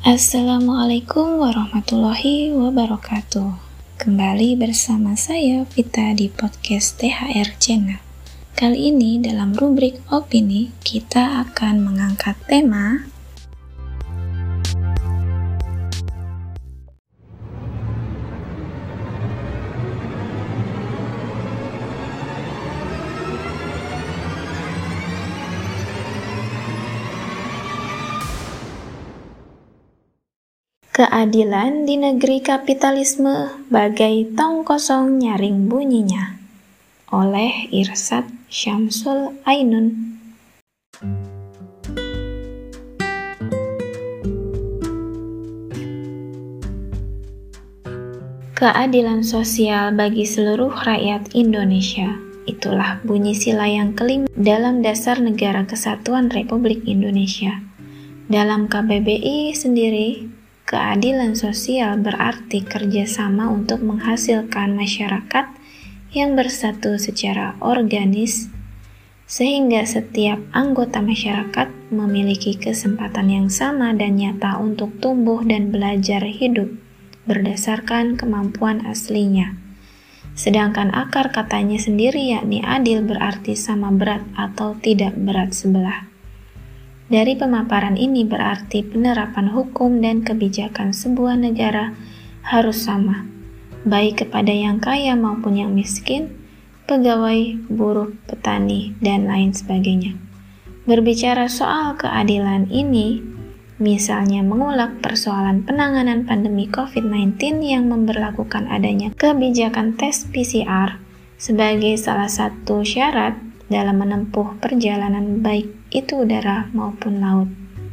Assalamualaikum warahmatullahi wabarakatuh. Kembali bersama saya Vita di podcast THR Channel. Kali ini dalam rubrik opini kita akan mengangkat tema Keadilan di negeri kapitalisme bagai tong kosong nyaring bunyinya. Oleh Irsat Syamsul Ainun. Keadilan sosial bagi seluruh rakyat Indonesia. Itulah bunyi sila yang kelima dalam dasar negara kesatuan Republik Indonesia. Dalam KBBI sendiri, Keadilan sosial berarti kerjasama untuk menghasilkan masyarakat yang bersatu secara organis, sehingga setiap anggota masyarakat memiliki kesempatan yang sama dan nyata untuk tumbuh dan belajar hidup berdasarkan kemampuan aslinya. Sedangkan akar katanya sendiri yakni adil berarti sama berat atau tidak berat sebelah. Dari pemaparan ini berarti penerapan hukum dan kebijakan sebuah negara harus sama, baik kepada yang kaya maupun yang miskin, pegawai, buruh, petani, dan lain sebagainya. Berbicara soal keadilan ini, misalnya mengulak persoalan penanganan pandemi COVID-19 yang memperlakukan adanya kebijakan tes PCR sebagai salah satu syarat dalam menempuh perjalanan baik itu udara maupun laut.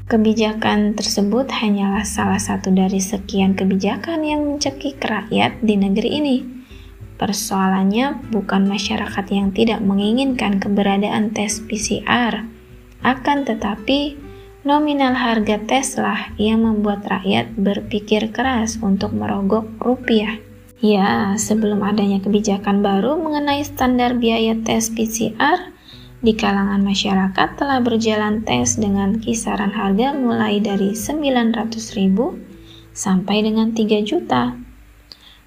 Kebijakan tersebut hanyalah salah satu dari sekian kebijakan yang mencekik rakyat di negeri ini. Persoalannya bukan masyarakat yang tidak menginginkan keberadaan tes PCR, akan tetapi nominal harga tes lah yang membuat rakyat berpikir keras untuk merogok rupiah. Ya, sebelum adanya kebijakan baru mengenai standar biaya tes PCR, di kalangan masyarakat telah berjalan tes dengan kisaran harga mulai dari 900.000 sampai dengan 3 juta.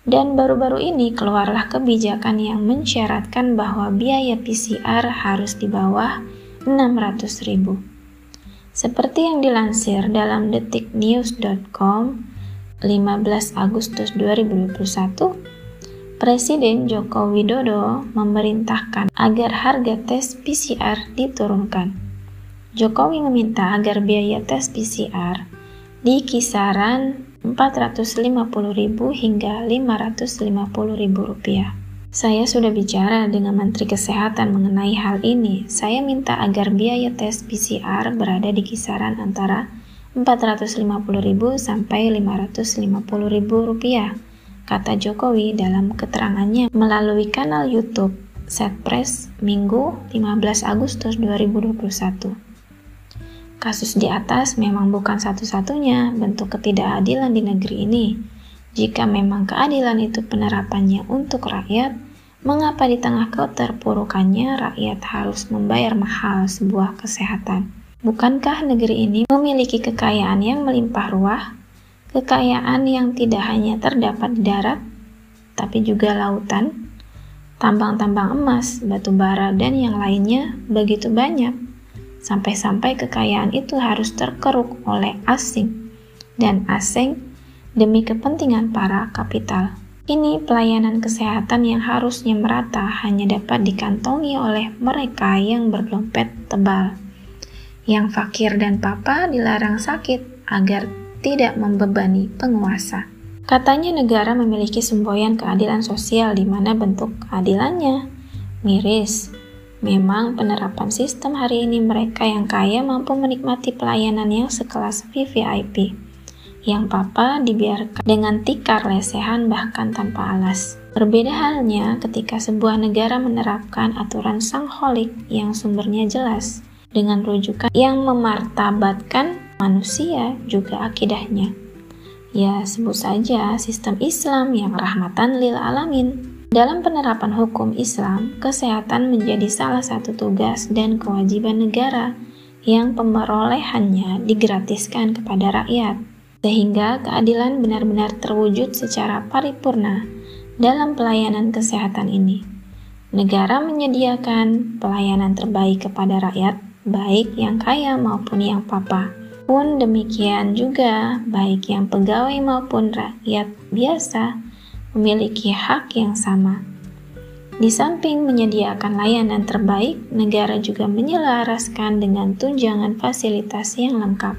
Dan baru-baru ini keluarlah kebijakan yang mensyaratkan bahwa biaya PCR harus di bawah 600.000. Seperti yang dilansir dalam detiknews.com 15 Agustus 2021, Presiden Joko Widodo memerintahkan agar harga tes PCR diturunkan. Jokowi meminta agar biaya tes PCR di kisaran 450.000 hingga 550.000 rupiah. Saya sudah bicara dengan Menteri Kesehatan mengenai hal ini. Saya minta agar biaya tes PCR berada di kisaran antara 450.000 sampai 550.000 rupiah, kata Jokowi dalam keterangannya melalui kanal YouTube Setpress Minggu 15 Agustus 2021. Kasus di atas memang bukan satu-satunya bentuk ketidakadilan di negeri ini. Jika memang keadilan itu penerapannya untuk rakyat, mengapa di tengah keterpurukannya rakyat harus membayar mahal sebuah kesehatan? Bukankah negeri ini memiliki kekayaan yang melimpah ruah? Kekayaan yang tidak hanya terdapat di darat, tapi juga lautan, tambang-tambang emas, batu bara, dan yang lainnya begitu banyak. Sampai-sampai kekayaan itu harus terkeruk oleh asing dan asing demi kepentingan para kapital. Ini pelayanan kesehatan yang harusnya merata hanya dapat dikantongi oleh mereka yang berdompet tebal. Yang fakir dan papa dilarang sakit agar tidak membebani penguasa. Katanya negara memiliki semboyan keadilan sosial di mana bentuk keadilannya miris. Memang penerapan sistem hari ini mereka yang kaya mampu menikmati pelayanan yang sekelas VVIP. Yang papa dibiarkan dengan tikar lesehan bahkan tanpa alas. Berbeda halnya ketika sebuah negara menerapkan aturan sangholik yang sumbernya jelas dengan rujukan yang memartabatkan manusia juga akidahnya. Ya, sebut saja sistem Islam yang rahmatan lil alamin. Dalam penerapan hukum Islam, kesehatan menjadi salah satu tugas dan kewajiban negara yang pemerolehannya digratiskan kepada rakyat. sehingga keadilan benar-benar terwujud secara paripurna dalam pelayanan kesehatan ini. Negara menyediakan pelayanan terbaik kepada rakyat, baik yang kaya maupun yang papa. Pun demikian juga, baik yang pegawai maupun rakyat biasa memiliki hak yang sama. Di samping menyediakan layanan terbaik, negara juga menyelaraskan dengan tunjangan fasilitas yang lengkap.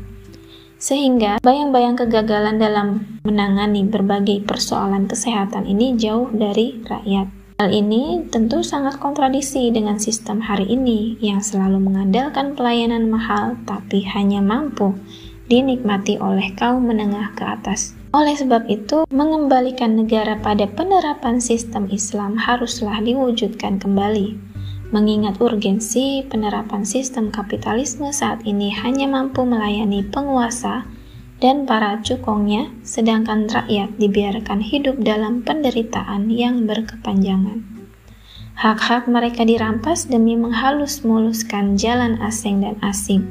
Sehingga bayang-bayang kegagalan dalam menangani berbagai persoalan kesehatan ini jauh dari rakyat. Hal ini tentu sangat kontradiksi dengan sistem hari ini yang selalu mengandalkan pelayanan mahal tapi hanya mampu dinikmati oleh kaum menengah ke atas. Oleh sebab itu, mengembalikan negara pada penerapan sistem Islam haruslah diwujudkan kembali mengingat urgensi penerapan sistem kapitalisme saat ini hanya mampu melayani penguasa dan para cukongnya, sedangkan rakyat dibiarkan hidup dalam penderitaan yang berkepanjangan. Hak-hak mereka dirampas demi menghalus muluskan jalan asing dan asing,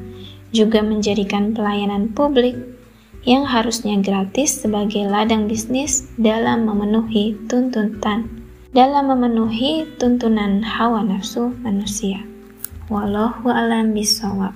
juga menjadikan pelayanan publik yang harusnya gratis sebagai ladang bisnis dalam memenuhi tuntutan dalam memenuhi tuntunan hawa nafsu manusia. Wallahu a'lam bishawab.